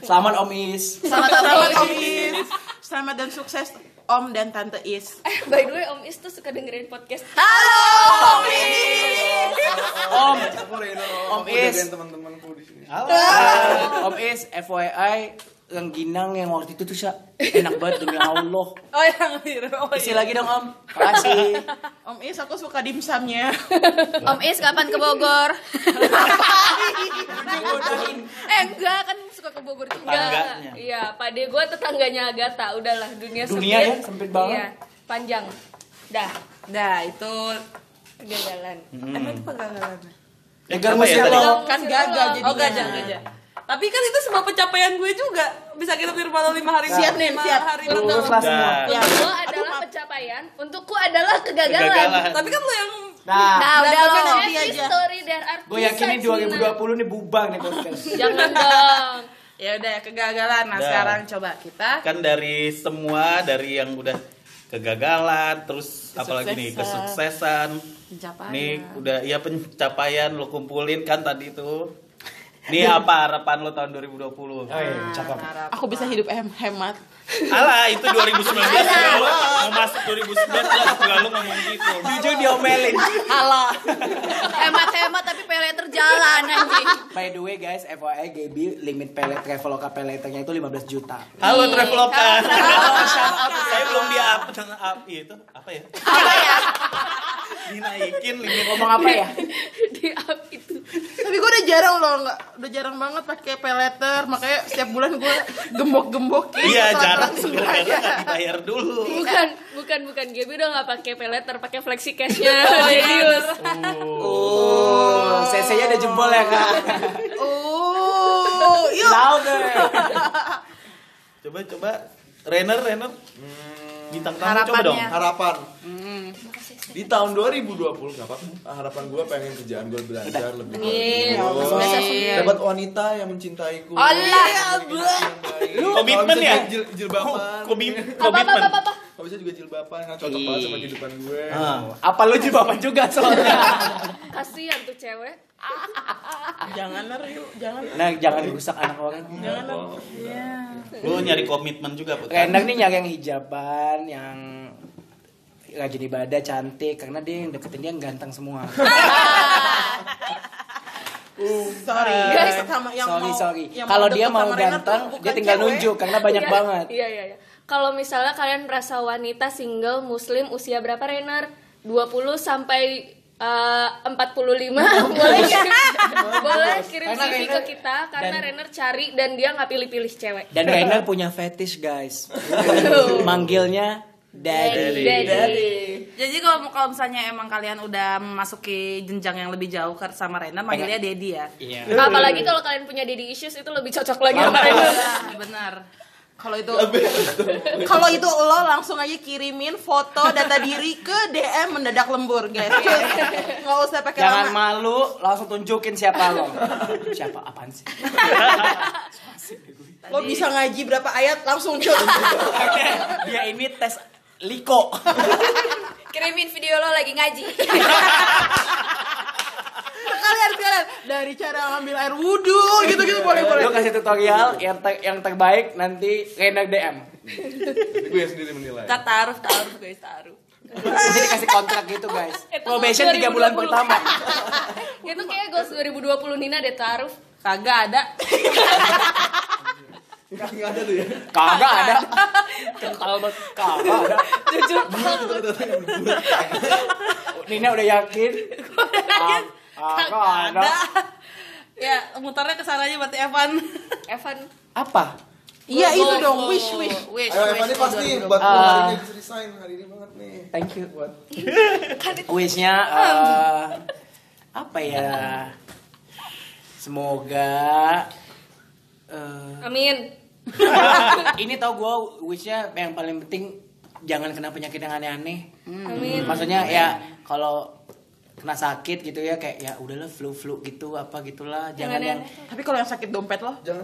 Selamat Om Is. Selamat Selamat Om Is. Selamat dan sukses Om dan Tante Is. Eh, by the way, Om Is tuh suka dengerin podcast. Halo Om Is. Om Aku Reno, Om Is. teman-temanku di sini. Om Is FYI yang ginang yang waktu itu tuh Sya, enak banget demi Allah. oh yang biru oh, Isi iya. lagi dong Om. Makasih. Om Is aku suka dimsumnya. Om Is kapan ke Bogor? eh enggak kan suka ke Bogor juga. Iya, pade gue tetangganya Agatha. Udahlah dunia Dunia ya, sempit banget. Iya, panjang. Dah, nah itu kegagalan. emang itu kegagalan Gagal Apa ya tadi? lo. Kan gagal jadi. oh gajah gajah tapi kan itu semua pencapaian gue juga bisa kita di rumah lo lima hari Siap, lima siap. hari Lulus berturut- lah semua. Dah. Ya. Untuk lo adalah pencapaian, untukku adalah kegagalan. Kegagalan. tapi kan lo yang Nah, Nah, udah lo. nanti aja. story there are gue two yakin nih sides, Nina. 2020 nih bubar nih podcast. Jangan dong. Ya udah kegagalan. Nah, sekarang coba kita kan dari semua dari yang udah kegagalan terus apalagi nih kesuksesan pencapaian. nih udah ya pencapaian lo kumpulin kan tadi tuh nih apa harapan lo tahun 2020 Oh iya, cakep. Aku bisa hidup hem hemat. Alah itu 2019 juga lo mau masuk 2019 juga lo ngomong gitu Jujur diomelin. Halo. Hemat-hemat tapi pele terjalan anjing. By the way guys, FYI Gaby limit pelet Traveloka peleternya itu 15 juta. halo Traveloka saya belum di up dengan up itu apa ya Apa ya? Dinaikin limit Ngomong apa ya? Di up itu. Tapi gue udah jarang loh, nggak udah jarang banget pakai peleter, makanya setiap bulan gue gembok-gembokin. iya setelah jarang nggak dibayar dulu Bukan, bukan, bukan. Gaby udah nggak pakai peleter, pakai flexi cashnya. Serius. Oh, CC-nya udah jebol ya kak. Oh, yuk. Louder. coba coba Renner Renner bintang tamu coba dong harapan di tahun 2020 nggak apa harapan gue pengen kerjaan gue lebih lancar lebih bagus dapat wanita yang mencintaiku Allah, lu komitmen ya? jil, jilbaban Komi- Apa apa komitmen apa apa. kalau bisa juga jilbaban kan cocok banget sama kehidupan gue Ah. Apa lu jilbaban juga soalnya? Kasihan tuh cewek. Jangan yuk, jangan. Nah, jangan rusak anak orang. lu nyari komitmen juga Put. Renang nih nyari yang hijaban, yang rajin ibadah, cantik karena dia yang deketin dia yang ganteng semua. Sorry guys, sama yang sorry, mau sorry. yang Kalau dia mau ganteng, dia tinggal cewek. nunjuk karena banyak Iya, banget. Iya, iya, iya. Kalau misalnya kalian merasa wanita single muslim usia berapa Renner? 20 sampai eh, 45 boleh kirim, boleh kirim Karena CV ke Renner- kita karena dan- Renner cari dan dia nggak pilih-pilih cewek. Dan Rainer punya fetish guys. Manggilnya daddy. Daddy. Jadi kalau kalau misalnya emang kalian udah memasuki jenjang yang lebih jauh ke sama Rena, manggilnya Dedi ya. Iya. Apalagi kalau kalian punya daddy issues itu lebih cocok lagi sama Renner. Nah, benar. Kalau itu kalau itu lo langsung aja kirimin foto data diri ke DM mendadak lembur guys. Nggak usah pakai Jangan lama. malu, langsung tunjukin siapa lo. Siapa apaan sih? Lo bisa ngaji berapa ayat langsung cut. Dia ini tes liko. Kirimin video lo lagi ngaji. kalian kalian dari cara ngambil air wudhu gitu gitu boleh boleh. Lo kasih tutorial yang ter- yang terbaik nanti Rainer DM. Gue sendiri menilai Kita taruh, taruh guys, taruh. Jadi dikasih kontrak gitu guys. Probation 3 bulan 2020. pertama. itu kayak goals 2020 Nina deh taruh. Kagak ada. nggak ada tuh ya Kagak ada. Kental banget. Kagak ada. Jujur. Nina udah yakin. Kagak ada. Ya, muternya ke sana aja berarti Evan. Evan Apa? Iya itu dong wish wish. Wish, ayo. Evan ini pasti buat hari ini bisa resign hari ini banget nih Thank you. buat Wishnya eh, apa ya? Semoga eh, Amin. ini tau gue wishnya yang paling penting jangan kena penyakit yang aneh-aneh. Amin. Maksudnya ya kalau kena sakit gitu ya kayak ya udahlah flu flu gitu apa gitulah jangan yang Tapi kalau yang sakit dompet lo? jangan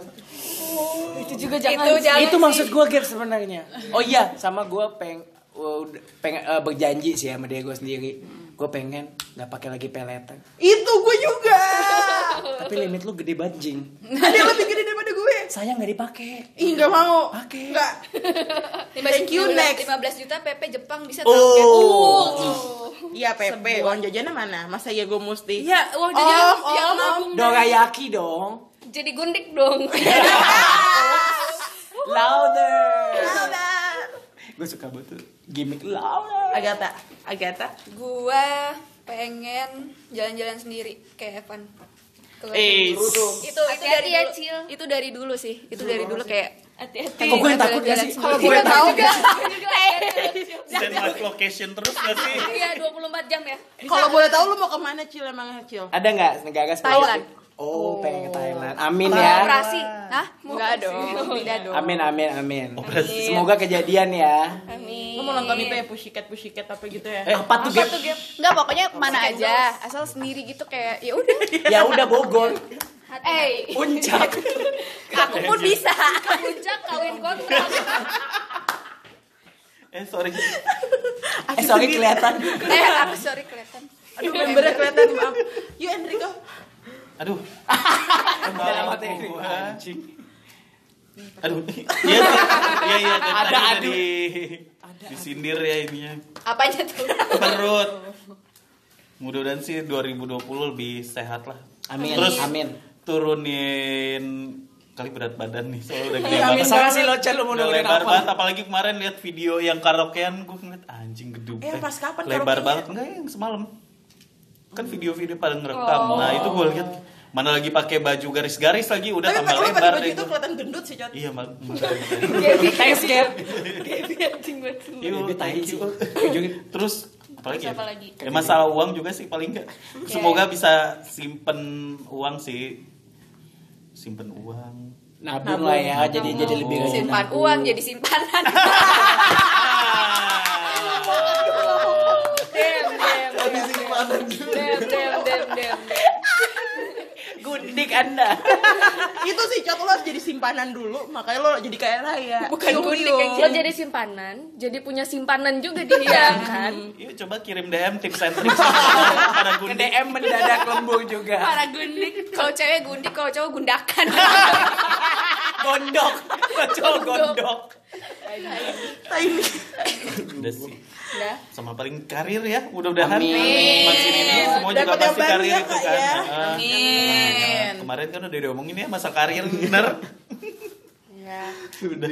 Itu juga jangan. Itu jangan itu sih. maksud gue Gap sebenarnya oh iya sama gue peng udah- pengen eh, berjanji sih sama dia gue sendiri gue pengen nggak pakai lagi peleter Itu gue juga. tapi limit lu gede banget jing Ada yang lebih gede daripada gue. saya nggak dipakai Ih nggak mau. Pakai. Nggak. 15 Thank you, next. 15 juta PP Jepang bisa Oh. target. Iya PP. Uang jajannya mana? Masa ya gue mesti? Iya, uang jajan Om, yang om, nabung. dorayaki dong Jadi gundik dong. louder gue suka banget tuh gimmick louder Agatha. Agatha. Gua pengen jalan-jalan sendiri kayak Evan. Keluar Eh, itu itu dari ya, dulu, Cil. itu dari dulu sih itu dari dulu kayak Hati-hati. kok gue yang takut gak sih Kalau Gue yang takut gak Send live location terus gak sih? Iya 24 jam ya. Kalau boleh tahu lu mau ke mana Cil emangnya Cil? ada nggak negara spesifik? Thailand. Oh pengen ke Thailand amin mau ya operasi Hah? enggak dong tidak dong amin amin amin Operasi. semoga kejadian ya Amin. Lu mau nonton itu ya pussycat pussycat apa gitu ya? eh apa tuh Gap enggak pokoknya ke mana aja asal sendiri gitu kayak ya udah ya udah Bogor Eh, Puncak. aku pun bisa. puncak kawin kontrak Eh sorry. Eh sorry kelihatan. Eh, aku sorry kelihatan. Aduh, membernya kelihatan, maaf. Yuk Enrico. Aduh. Dalam hati ini, anjing. Aduh. Iya. Iya iya dari Ada, aduh. di disindir ya ininya. Apanya tuh? Perut. Mudah-mudahan sih 2020 lebih sehat lah. Amin. Terus Amin. turunin kali berat badan nih soalnya udah gede Iya, banget. amin. Sama sih lo lu mau nurunin lebar apa? banget apalagi kemarin lihat video yang karaokean gue ngeliat anjing gedung Eh, pas kapan lebar banget enggak yang semalam kan video-video pada ngerekam nah itu gue lihat mana lagi pakai baju garis-garis lagi? Udah Tapi tambah lebar pakai baju itu kelihatan gendut sih, Cot. iya mak you. Ujungnya terus apalagi ya? Terus apa lagi? ya masalah uang juga sih paling enggak semoga bisa simpen uang sih. Simpen uang. Nabung lah ya, jadi jadi lebih Simpan nabung. uang jadi simpanan. Gundik Anda. Itu sih, Cot, lo harus jadi simpanan dulu, makanya lo jadi kaya raya. Bukan gundik yang lo jadi simpanan jadi punya simpanan juga dia kan Yuk coba kirim DM tips and tricks pada Ke Gundi. DM mendadak lembur juga. Para gundik. Kalau cewek gundik, kalau cowok gundakan. Gondok. Cowok gondok. Tiny. Udah sih. Udah Sama paling karir ya, mudah-mudahan Amin. Makin ini semua juga Dapat yang pasti karir ya, itu Kak, kan. ya. Ah. Amin. Kemarin kan udah diomongin ya masa karir bener. ya Udah.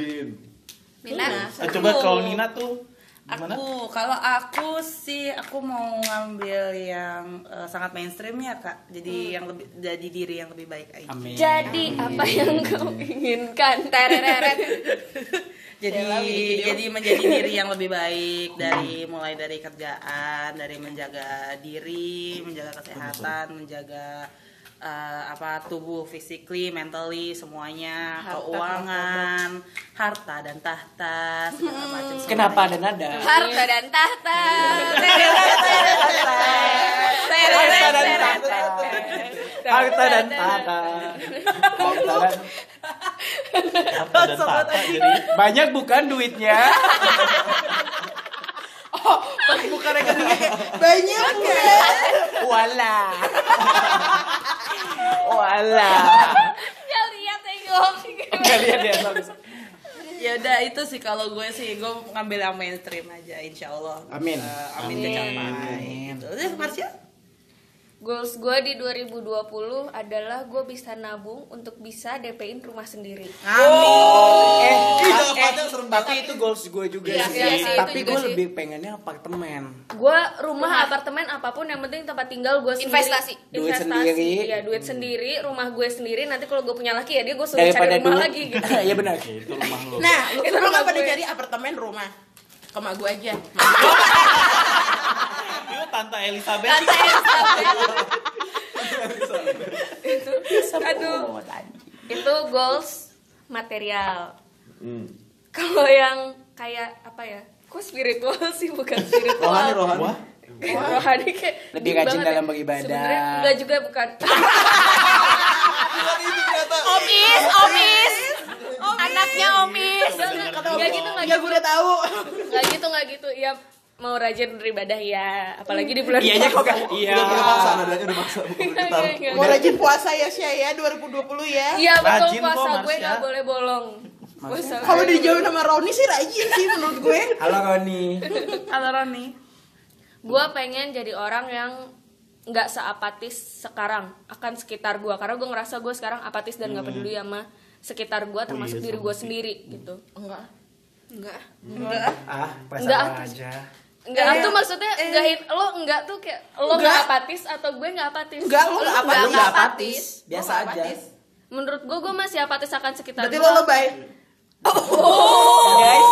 Nina, Ah, coba kalau Nina tuh gimana? Aku, kalau aku sih aku mau ngambil yang eh, sangat mainstream ya kak. Jadi yang lebih jadi diri yang lebih baik aja. Amin. jadi apa yang kau inginkan tereret Jadi jadi menjadi diri yang lebih baik dari mulai dari kerjaan, dari menjaga diri, menjaga kesehatan, menjaga eh, apa tubuh physically, mentally semuanya, keuangan, harta dan tahta segala macam. Kenapa ada nada? harta dan tahta. Harta dan. Harta dan. Harta dan Apa dan tata jadi banyak bukan duitnya? Pas buka rekeningnya kayak, banyak ya. Wala. Wala. Ya lihat tengok. Enggak lihat ya. Ya udah itu sih kalau gue sih gue ngambil yang mainstream aja insya Allah. Amin. Eh, amin kecapai. Gitu. Terus Marsha? Goals gue di 2020 adalah gue bisa nabung untuk bisa DP-in rumah sendiri. Eh, Ih, eh, jawabannya serem tapi itu goals gue juga Iya, sih. iya sih, itu tapi gue sih. lebih pengennya apartemen. Gue rumah, apartemen apa pun yang penting tempat tinggal gue sendiri. Investasi. Duit Investasi. sendiri. Iya duit sendiri, rumah gue sendiri. Nanti kalau gue punya laki ya dia gue suruh Daripada cari rumah dulu. lagi gitu. Iya benar. itu rumah lo. Nah, lu, Itu rumah pada cari apartemen rumah? Ke mak gue aja. Itu Tante Elizabeth. Tante Elizabeth. Aduh. Itu goals material. Hmm. Kalau yang kayak apa ya? Kok spiritual sih bukan spiritual. Rohani, rohani. Wah, rohani kayak Lebih rajin dalam beribadah. Sebenarnya enggak juga bukan. Itu. Omis, omis. Anaknya omis. Enggak gitu, enggak Ya gitu. gue udah tahu. Enggak gitu, enggak gitu. Ya mau rajin beribadah ya, apalagi di bulan Iyanya kok gak? Iya. Udah udah maksa nadanya udah maksa. Mau rajin puasa ya Syah ya 2020 ya. Iya betul Rajin kok, puasa gue Marsha. nggak boleh bolong. Kalau dijauhin sama Roni sih rajin sih menurut gue. Halo Roni. Halo Roni. gue pengen jadi orang yang nggak seapatis sekarang akan sekitar gue karena gue ngerasa gue sekarang apatis dan nggak peduli sama sekitar gue termasuk iya, diri gue sendiri gitu Enggak. Enggak. Ah, pas Enggak, apa aku- aja. Enggak, itu maksudnya enggak hit- lo enggak tuh kayak lo Enggak. nggak apatis atau gue nggak apatis. Enggak, lo nggak Lu apatis. nggak apatis, biasa nggak aja. apatis. Menurut gue gue masih apatis akan sekitar Berarti lo lebay. Guys,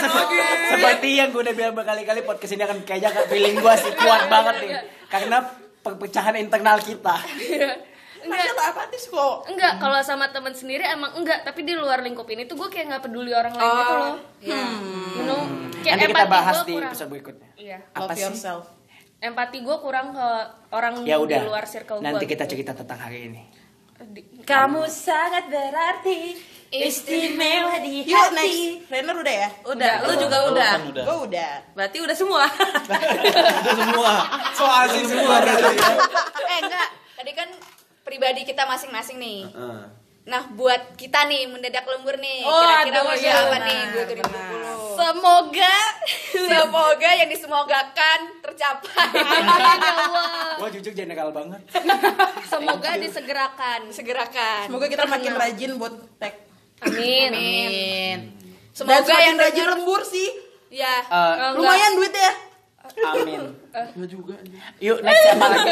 seperti, seperti yang gue udah bilang berkali-kali podcast ini akan kayaknya feeling gue sih kuat banget nih karena perpecahan internal kita. Enggak apatis kok. enggak kalau sama teman sendiri emang enggak tapi di luar lingkup ini tuh gue kayak nggak peduli orang lain gitu loh. You know, kayak Nanti kita bahas di kurang. episode berikutnya. Iya. Apa Love sih? yourself. empati gue kurang ke orang Ya di udah. luar circle gue Nanti kita gitu. cerita tentang hari ini. Kamu sangat berarti istimewa di Yuk hati. next. Renner udah ya? Udah, lu juga Lu udah. kan udah. Gue udah. Berarti udah semua. Udah semua. Soal sih semua eh enggak tadi kan pribadi kita masing-masing nih Ah. nah buat kita nih mendadak lembur nih Oh, kira-kira aduh, mau iya, apa benar, nih buat 2020 benar. semoga semoga yang disemogakan tercapai Gua jujur general banget. semoga disegerakan segerakan Semoga kita makin rajin buat tag. Amin. Amin. Dan semoga yang rajin lembur sih. ya Eh, Lumayan duitnya. Amin. Enggak juga. Yuk next siapa lagi?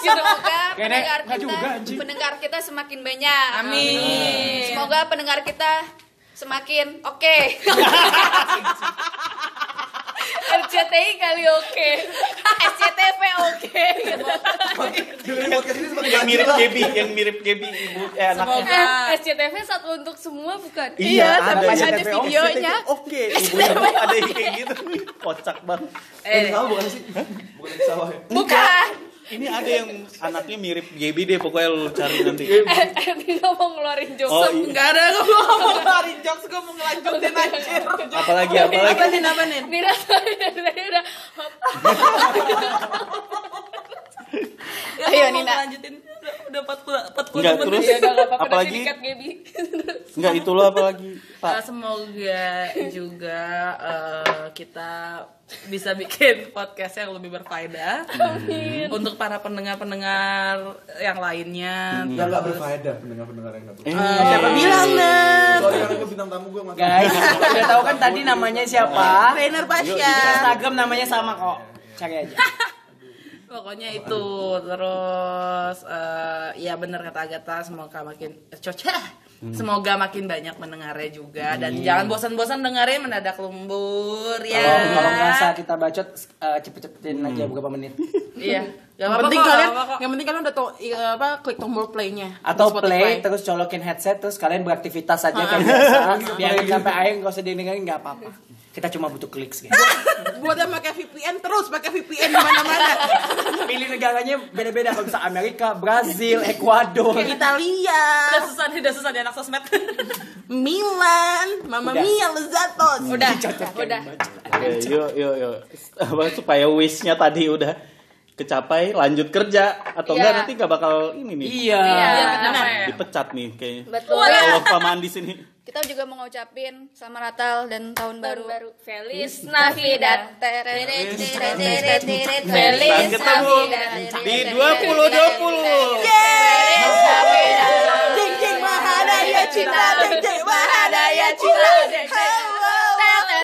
semoga Kayaknya pendengar kita juga, anjing. pendengar kita semakin banyak Amin. semoga pendengar kita semakin oke RCTI kali oke SCTV oke Dengerin podcast ini seperti yang mirip Gebi, yang mirip Gebi ibu eh anaknya. Eh, SCTV satu untuk semua bukan? Iya, tapi ada ada videonya. Oke, ibu-ibu ada yang kayak gitu. Kocak banget. Eh, eh sawah bukan sih? Bukan di sawah bukan Ini ada yang anaknya mirip Gebi deh, pokoknya lu cari nanti. Eh, Ini ngomong ngeluarin jokes. Oh, iya. Enggak ada gue mau ngeluarin jokes, gue mau ngelanjutin anjir. apalagi apalagi. Apa nih, apa nih? Nira dari tadi udah Ayo, Nina. lanjutin udah 40 40 Enggak, menit. terus ya udah apa-apa apalagi Gaby. enggak itu lo apalagi, Uh, Pak. semoga juga uh, kita bisa bikin podcast yang lebih berfaedah untuk para pendengar-pendengar yang lainnya. Yang nggak berfaedah pendengar-pendengar yang nggak berfaedah. Eh, Siapa bilang? Sorry karena gue bintang tamu gue nggak Guys, udah tahu kan tadi namanya siapa? Trainer Di Pasya. Instagram namanya sama kok. Cari aja. Pokoknya itu terus uh, ya bener kata Agatha semoga makin eh, cocok. Semoga makin banyak mendengarnya juga dan jangan bosan-bosan dengerin mendadak lembur ya. Kalau kalau ngerasa kita bacot eh, cepet-cepetin aja beberapa menit. Iya. Gak Yang apa-apa penting kok, kalian, gak apa-apa kok. yang penting kalian udah tau iya, apa klik tombol playnya Atau play terus colokin headset terus kalian beraktivitas aja kayak biasa. Biarin sampai akhir nggak usah dengerin nggak apa-apa. Kita cuma butuh klik guys. buat yang pakai VPN terus pakai VPN di mana-mana. Pilih negaranya beda-beda kalau bisa Amerika, Brazil, Ekuador. Italia, Udah susah nih, udah susah di anak sosmed. Milan, Mama Udah. Mia, Lezatos. Udah, udah. Oke, yuk yuk yuk. Supaya wishnya tadi udah kecapai, lanjut kerja atau Iya. enggak nanti nggak bakal ini nih. Iya. Iya, kenapa ya? Dipecat nih kayaknya. Betul. Kalau pamaan di sini. Kita juga mau ngucapin selamat Natal dan tahun baru baru Feliz Navidad Navidad. Feliz Dan ketemu di 2020. Jeng jeng mahadaya cinta, jeng jeng mahadaya cinta. Hello.